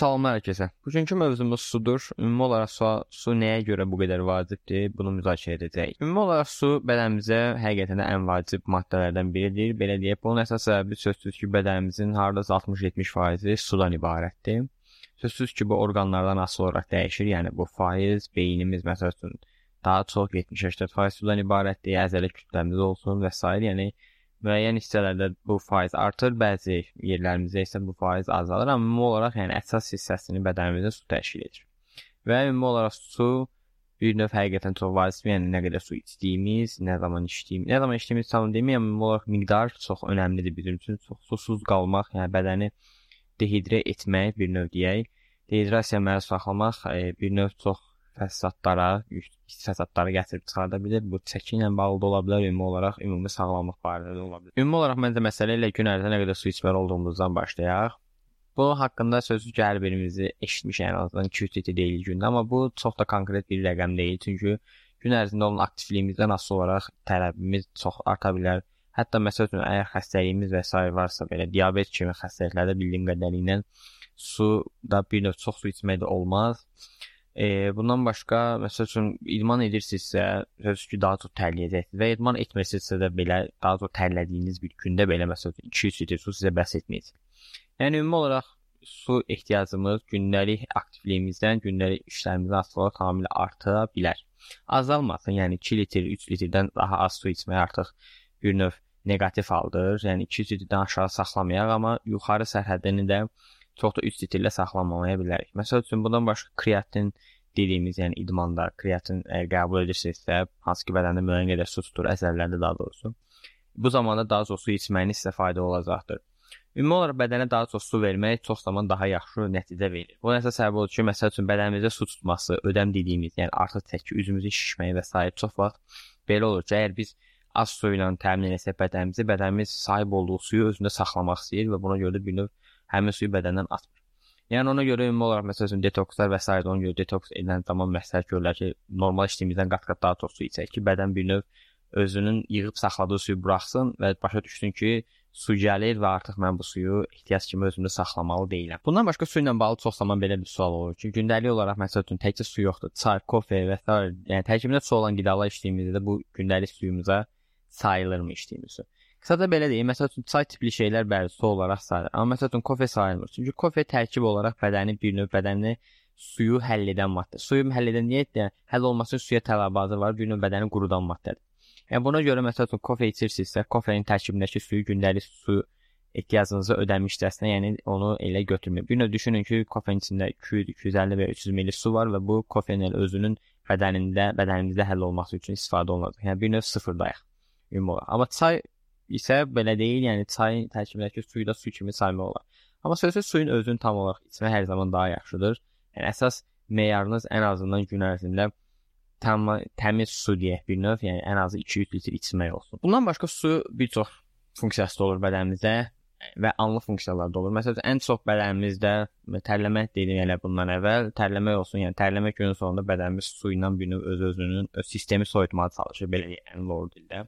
Salamlar hər kəsə. Bugünkü mövzumuz sudur. Ümumi olaraq su, su nəyə görə bu qədər vacibdir? Bunu müzakirə edəcəyik. Ümumi olaraq su bədənimizə həqiqətən də ən vacib maddələrdən biridir. Belə deyək, bunun əsas səbəbi sözsüz ki, bədənimizin hardasa 60-70% sudan ibarətdir. Sözsüz ki, bu orqanlardan asılı olaraq dəyişir. Yəni bu faiz beynimiz məsəl üçün daha çox 70-80% sudan ibarətdir. Əzələ kütləmiz olsun və s. yəni müəyyən hissələrdə bu faiz artır, bəzi yerlərimizdə isə bu faiz azalır, amma ümumi olaraq yəni əsas hissəsini bədənimizdə su təşkil edir. Və ümumi olaraq su bir növ həqiqətən çox vacib, yəni nə qədər su içdiyimiz, nə zaman içdiyimiz, nə zaman içdiyimiz tam deməyəm, ümumi olaraq miqdar çox önəmlidir bizim üçün. Çox susuz qalmaq, yəni bədəni dehidrə etmək bir növ deyək, dehidrasiya məruz saxlamaq e, bir növ çox fəsadlara, pis fəsadlara gətirib çıxarda bilər. Bu çəki ilə bağlı da ola bilər, ümumi olaraq ümumi sağlamlıq barədə də ola bilər. Ümumi olaraq məncə məsələ ilə gün ərzində nə qədər su içməli olduğumuzdan başlayaq. Bu haqqında sözü hər birimizi eşitmiş ən azından 2-3 litr deyil gündə, amma bu çox da konkret bir rəqəm deyil, çünki gün ərzində olan aktivliyimizdən asılı olaraq tələbimiz çox arta bilər. Hətta məsəl üçün əgər xəstəliyimiz və s. varsa, belə diabet kimi xəstəliklərdə bildiyim qədərilə su da bir növ çox su içmək də olmaz. E, bundan başqa, məsəl üçün idman edirsinizsə, sözsüz ki, daha çox tərləyəcəksiniz və idman etmirsinizsə də belə daha çox tərlədiyiniz bir gündə belə məsəl üçün 200 litr su sizə bəs etməyəcək. Yəni ümumi olaraq su ehtiyacımız gündəlik aktivliyimizdən, gündəlik işlərimizdən asılı tamamilə arta bilər. Azalmasın, yəni 2 litr, 3 litrdən daha az su içmək artıq bir növ neqativ haldır. Yəni 200 litrdən aşağı saxlamayaq, amma yuxarı sərhədini də çox da üst litrlə saxlamamaya bilərik. Məsəl üçün bundan başqa kreatin dediyimiz, yəni idmanda kreatin ə, qəbul edirsinizsə, hansı ki bədəndə müəyyən qədər su tutur, əzələlərdə daha doğrusu. Bu zamanda daha çox su içməyiniz sizə faydalı olacaqdır. Ümumi olaraq bədənə daha çox su vermək çox zaman daha yaxşı nəticə verir. Bunun əsas səbəbi odur ki, məsəl üçün bədənimizdə su tutması, ödəm dediyimiz, yəni artıq təki üzümüzün şişməyi və s. çox vaxt belə olur ki, əgər biz az su ilə təmin etsək bədənimizi, bədənimiz sahib olduğu suyu özündə saxlamaq istəyir və buna görə də bir növ həmin suyu bədəndən atmır. Yəni ona görə ümumi olaraq məsəl üçün detokslar və s. ona görə detoks edilən zaman məsləhət görürlər ki, normal içdiyimizdən qat-qat daha çox su içək ki, bədən bir növ özünün yığıb saxladığı suyu buraxsın və başa düşsün ki, su gəlir və artıq mən bu suyu ehtiyac kimi özümdə saxlamalı deyiləm. Bundan başqa su ilə bağlı çox zaman belə bir sual olur ki, gündəlik olaraq məsəl üçün təkcə su yoxdur, çay, kofe və s. yəni tərkibində su olan qidalar içdiyimizdə bu gündəlik suyumuza sayılırmı içdiyimiz su? Qısaca belə deyim, məsəl üçün çay tipli şeylər bəli su olaraq sayılır. Amma məsəl üçün kofe sayılmır. Çünki kofe tərkib olaraq bədəni bir növ bədəni suyu həll edən maddə. Suyu həll edən niyə yəni, həll olması üçün suya tələbatı var, bir növ bədəni qurudan maddədir. Yəni buna görə məsəl üçün kofe içirsinizsə, kofenin tərkibindəki suyu gündəlik su ehtiyacınızı ödəmişdəsinə, yəni onu elə götürməyin. Bir növ düşünün ki, kofenin içində 200, 250 və 300 ml su var və bu kofenin özünün bədənində, bədənimizdə həll olması üçün istifadə olunacaq. Yəni bir növ sıfırdayıq ümumi olaraq. Amma çay isə belə deyil, yəni çayın tərkibindəki suyu da su kimi saymaq olar. Amma sözsüz suyun özünü tam olaraq içmək hər zaman daha yaxşıdır. Yəni əsas meyarınız ən azından gün ərzində tam təmiz su deyək bir növ, yəni ən azı 200 litr içmək olsun. Bundan başqa su bir çox funksiyası da olur bədənimizdə və anlı funksiyalar da olur. Məsələn, ən çox bədənimizdə tərləmək dedim elə bundan əvvəl, tərləmək olsun, yəni tərləmək günün sonunda bədənimiz su ilə bir növ öz-özünün öz sistemi soyutmağa çalışır, belə deyək, ən lor dildə.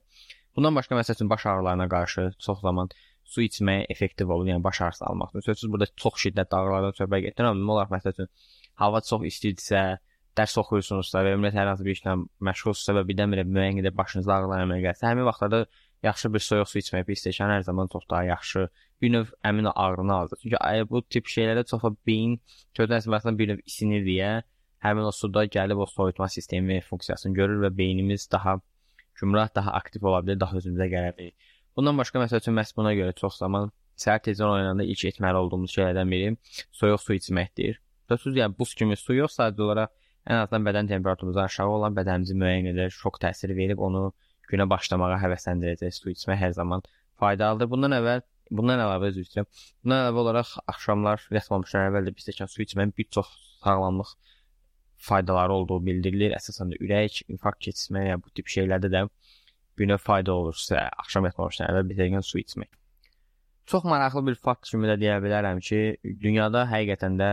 Bundan başqa məsəl üçün baş ağrılarına qarşı çox zaman su içməyə effektiv olur, yəni baş ağrısı almaqdır. Sözsüz burada çox şiddətli ağrılardan söhbət gedir, amma ümumi olaraq məsəl üçün hava çox istidirsə, dərs oxuyursunuzsa və ümumiyyətlə hər hansı bir işlə məşğulsunuzsa və birdən-birə müəyyən qədər başınızda ağrılar əmələ gəlsə, həmin vaxtlarda yaxşı bir soyuq su içmək, bir stəkan hər zaman çox daha yaxşı. Bir növ əmin ağrını alır. Çünki bu tip şeylərdə çox beyin ködən əsasında bir növ isinir deyə həmin o suda gəlib o soyutma sistemi funksiyasını görür və beynimiz daha gümrah daha aktiv ola bilər, daha özümüzə gələ bilərik. Bundan başqa məsəl üçün məhz buna görə çox zaman səhər tezdən oyananda ilk etməli olduğumuz şeylərdən biri soyuq su içməkdir. Sözsüz yəni buz kimi su yox, sadəcə olaraq ən azından bədən temperaturumuzdan aşağı olan bədənimizin müəyyən qədər şok təsiri verib onu günə başlamağa həvəsləndirəcək su içmək hər zaman faydalıdır. Bundan əvvəl bundan əlavə üzr istəyirəm. Bundan əlavə olaraq axşamlar yatmamışdan əvvəl də bir stəkan su içməyin bir çox sağlamlıq faydaları olduğu bildirilir. Əsasən də ürək, infarkt keçirmə ya bu tip şeylərdə də növ fayda olur sizə axşam yatmamışdan əvvəl bir dəqiqə su içmək. Çox maraqlı bir fakt kimi də deyə bilərəm ki, dünyada həqiqətən də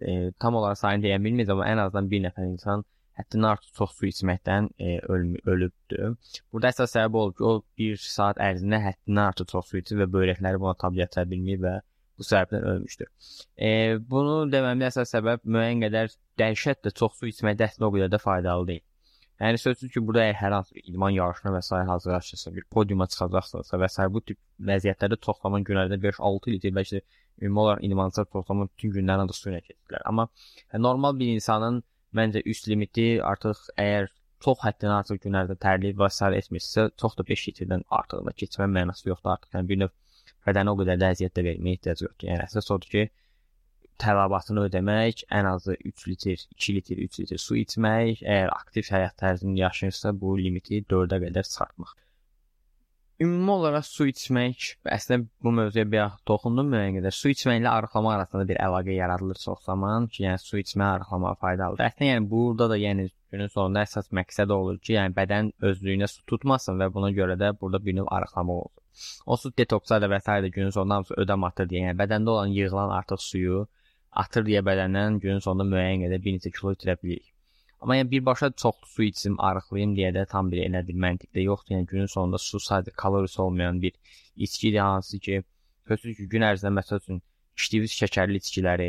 e, tam olaraq sayını deyə bilməyəcəm, amma ən azından bir nəfər insan həddindən artıq çox su içməkdən e, ölmü, ölübdür. Burada əsas səbəb odur ki, o 1 saat ərzində həddindən artıq çox su içir və böyrəkləri buna tab gətirə bilmir və bu səbəbdən ölmüşdür. E, bunu deməmin əsas səbəb müəyyən qədər dəhşətlə çox su içmək dəstə o qədər də faydalı deyil. Yəni sözsüz ki, burada hər hansı bir idman yarışına və s. hazırlaşırsa, bir podiuma çıxacaqsınızsa və s. bu tip vəziyyətlərdə toxlaman günlərdə 5-6 litr bəlkə də ümumi olaraq idmançılar toxlaman bütün günlərini də su ilə keçirlər. Amma yəni, normal bir insanın məncə üst limiti artıq əgər çox həddən artıq günlərdə tərləyib və s. etmirsə, çox da 5 litrdən artığına keçmə mənası yoxdur artıq. Yəni bir növ bədənə o qədər də əziyyət də verməyə ehtiyac yoxdur. Yəni əsas odur ki, tələbatını ödəmək, ən azı 3 litr, 2 litr, 3 litr su içmək, əgər aktiv həyat tərzini yaşayırsa, bu limiti 4-ə qədər çıxartmaq. Ümumi olaraq su içmək, əslində bu mövzuya bir toxundum müəyyən qədər. Su içməklə arıqlama arasında bir əlaqə yaradılır çox zaman ki, yəni su içmək arıqlamağa faydalıdır. Əslində yəni burada da yəni günün sonunda əsas məqsəd olur ki, yəni bədən özlüyünə su tutmasın və buna görə də burada bir növ arıqlama olsun. O su detokslar da və s. də günün sonunda hamısı ödəm atır deyə, yəni bədəndə olan yığılan artıq suyu atır deyə bədəndən günün sonunda müəyyən qədər bir neçə kilo itirə bilirik. Amma yəni birbaşa çox su içim, arıqlayım deyə də tam bir elədir məntiqdə yoxdur. Yəni günün sonunda su sadəcə kalorisi olmayan bir içkidir hansı ki, sözsüz ki, gün ərzində məsəl üçün içdiyiniz şəkərli içkiləri,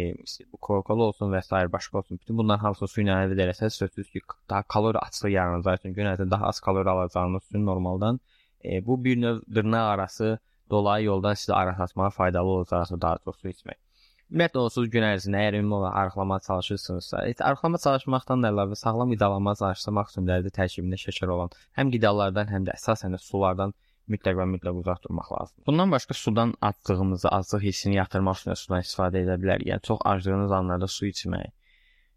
bu Coca-Cola olsun və s. başqa olsun, bütün bunların hamısını su ilə əldə etsəz, sözsüz ki, daha kalori açlığı yaranacaq üçün gün ərzində daha az kalori alacağınız üçün normaldan e, bu bir növ dırnaq arası dolayı yoldan sizə araq açmağa faydalı olacaq daha çox su içmək. Ümumiyyətlə onsuz gün ərzində əgər ümumi olaraq arıqlamağa çalışırsınızsa, heç arıqlama çalışmaqdan da əlavə sağlam qidalanma çalışmaq üçün də tərkibində şəkər olan həm qidalardan, həm də əsasən də sulardan mütləq və mütləq uzaq durmaq lazımdır. Bundan başqa sudan aclığımızı, aclıq hissini yatırmaq üçün sudan istifadə edə bilərik. Yəni çox aclığınız anlarda su içmək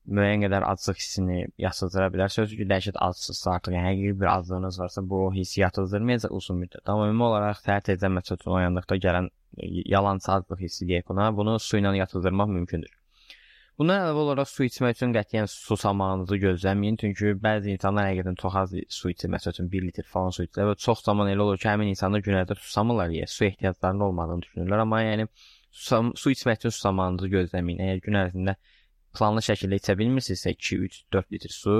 müəyyən qədər aclıq hissini yatırdıra bilər. Sözü ki, dəhşət aclısızsa artıq yəni həqiqi bir aclığınız varsa, bu hissi yatırdırmayacaq uzun müddət. Amma ümumi olaraq səhər tezdən məsəl üçün oyandıqda gələn yalançı aclıq hissi deyək buna, bunu su ilə yatırdırmaq mümkündür. Bundan əlavə olaraq su içmək üçün qətiyyən susamağınızı gözləməyin, çünki bəzi insanlar həqiqətən çox az su içir, məsəl üçün 1 litr falan su içir və çox zaman elə olur ki, həmin insanlar gün ərzində susamırlar, yəni su ehtiyaclarının olmadığını düşünürlər, amma yəni susam, su içmək üçün susamağınızı gözləməyin. Əgər gün ərzində planlı şəkildə içə bilmirsinizsə 2, 3, 4 litr su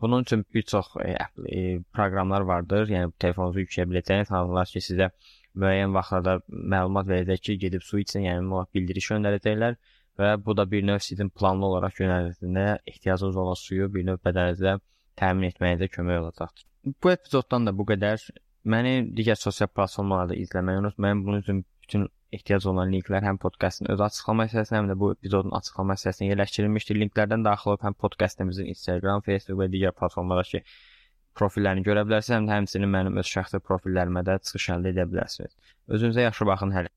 Bunun üçün bir çox e, e, proqramlar vardır. Yəni telefonunuza yükləyə biləcəyiniz, hansılar ki, sizə müəyyən vaxtlarda məlumat verəcək ki, gedib su için, yəni bildiriş göndərəcəklər və bu da bir növ sizin planlı olaraq ərzində ehtiyacınız olan suyu bir növ bədəninizə təmin etməyinizə kömək olacaqdır. Bu epizoddan da bu qədər. Məni digər sosial platformalarda izləməyi unutmayın. Bunun üçün bütün ehtiyac olan linklər həm podkastın öz açıqlama hissəsinə, həm də bu epizodun açıqlama hissəsinə yerləşdirilmişdir. Linklərdən daxil olub həm podkastımızın Instagram, Facebook və digər platformalardakı profillərini görə bilərsiniz, həm də həmçinin mənim öz şəxsi profillərimə də çıxış əldə edə bilərsiniz. Özünüzə yaxşı baxın hələ.